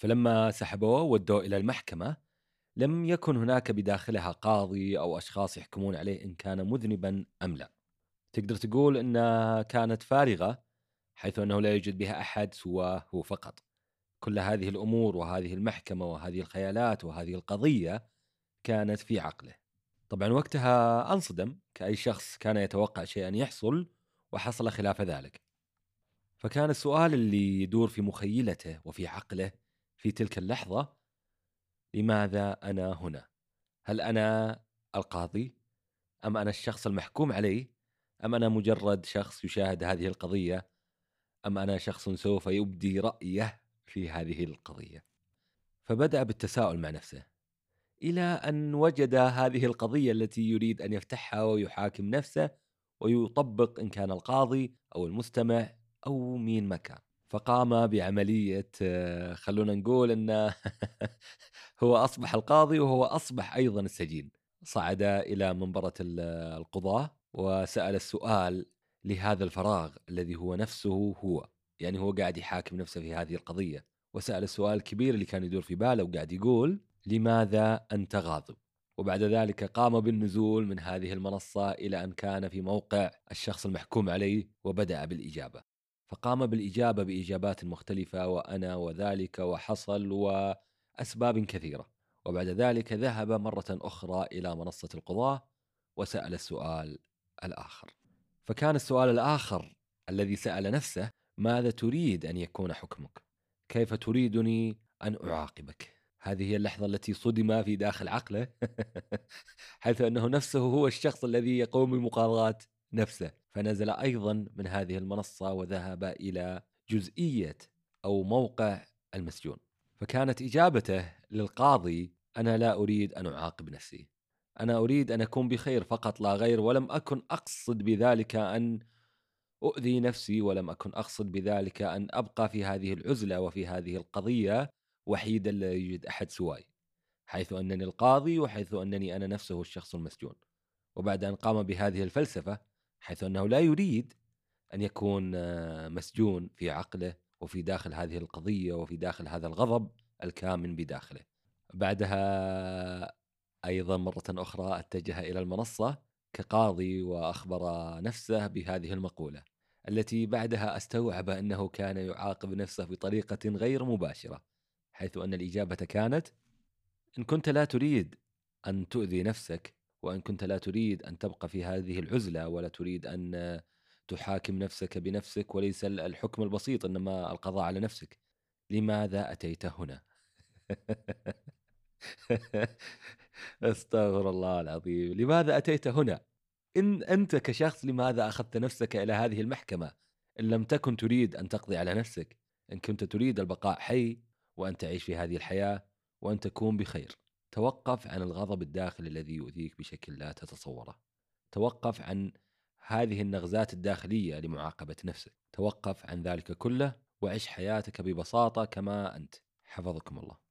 فلما سحبوه ودوه إلى المحكمة لم يكن هناك بداخلها قاضي أو أشخاص يحكمون عليه إن كان مذنبا أم لا. تقدر تقول أنها كانت فارغة حيث أنه لا يوجد بها أحد سواه هو فقط. كل هذه الأمور وهذه المحكمة وهذه الخيالات وهذه القضية كانت في عقله. طبعا وقتها أنصدم كأي شخص كان يتوقع شيئا يحصل وحصل خلاف ذلك. فكان السؤال اللي يدور في مخيلته وفي عقله في تلك اللحظة لماذا أنا هنا؟ هل أنا القاضي؟ أم أنا الشخص المحكوم عليه؟ أم أنا مجرد شخص يشاهد هذه القضية؟ أم أنا شخص سوف يبدي رأيه في هذه القضية؟ فبدأ بالتساؤل مع نفسه إلى أن وجد هذه القضية التي يريد أن يفتحها ويحاكم نفسه ويطبق إن كان القاضي أو المستمع أو مين ما كان فقام بعملية آه، خلونا نقول أنه هو أصبح القاضي وهو أصبح أيضا السجين. صعد إلى منبرة القضاة وسأل السؤال لهذا الفراغ الذي هو نفسه هو. يعني هو قاعد يحاكم نفسه في هذه القضية. وسأل السؤال الكبير اللي كان يدور في باله وقاعد يقول لماذا أنت غاضب؟ وبعد ذلك قام بالنزول من هذه المنصة إلى أن كان في موقع الشخص المحكوم عليه وبدأ بالإجابة. فقام بالإجابة بإجابات مختلفة وأنا وذلك وحصل وأسباب كثيرة وبعد ذلك ذهب مرة أخرى إلى منصة القضاة وسأل السؤال الآخر فكان السؤال الآخر الذي سأل نفسه ماذا تريد أن يكون حكمك؟ كيف تريدني أن أعاقبك؟ هذه هي اللحظة التي صدم في داخل عقله حيث أنه نفسه هو الشخص الذي يقوم بمقاضاة نفسه فنزل أيضا من هذه المنصة وذهب إلى جزئية أو موقع المسجون فكانت إجابته للقاضي أنا لا أريد أن أعاقب نفسي أنا أريد أن أكون بخير فقط لا غير ولم أكن أقصد بذلك أن أؤذي نفسي ولم أكن أقصد بذلك أن أبقى في هذه العزلة وفي هذه القضية وحيدا لا يوجد أحد سواي حيث أنني القاضي وحيث أنني أنا نفسه الشخص المسجون وبعد أن قام بهذه الفلسفة حيث أنه لا يريد أن يكون آه، مسجون في عقله وفي داخل هذه القضية وفي داخل هذا الغضب الكامن بداخله. بعدها أيضا مرة أخرى اتجه إلى المنصة كقاضي وأخبر نفسه بهذه المقولة التي بعدها استوعب أنه كان يعاقب نفسه بطريقة غير مباشرة حيث أن الإجابة كانت إن كنت لا تريد أن تؤذي نفسك وإن كنت لا تريد أن تبقى في هذه العزلة ولا تريد أن تحاكم نفسك بنفسك وليس الحكم البسيط إنما القضاء على نفسك لماذا أتيت هنا؟ أستغفر الله العظيم لماذا أتيت هنا؟ إن أنت كشخص لماذا أخذت نفسك إلى هذه المحكمة؟ إن لم تكن تريد أن تقضي على نفسك إن كنت تريد البقاء حي وأن تعيش في هذه الحياة وأن تكون بخير توقف عن الغضب الداخلي الذي يؤذيك بشكل لا تتصوره. توقف عن هذه النغزات الداخلية لمعاقبة نفسك. توقف عن ذلك كله وعش حياتك ببساطة كما أنت. حفظكم الله.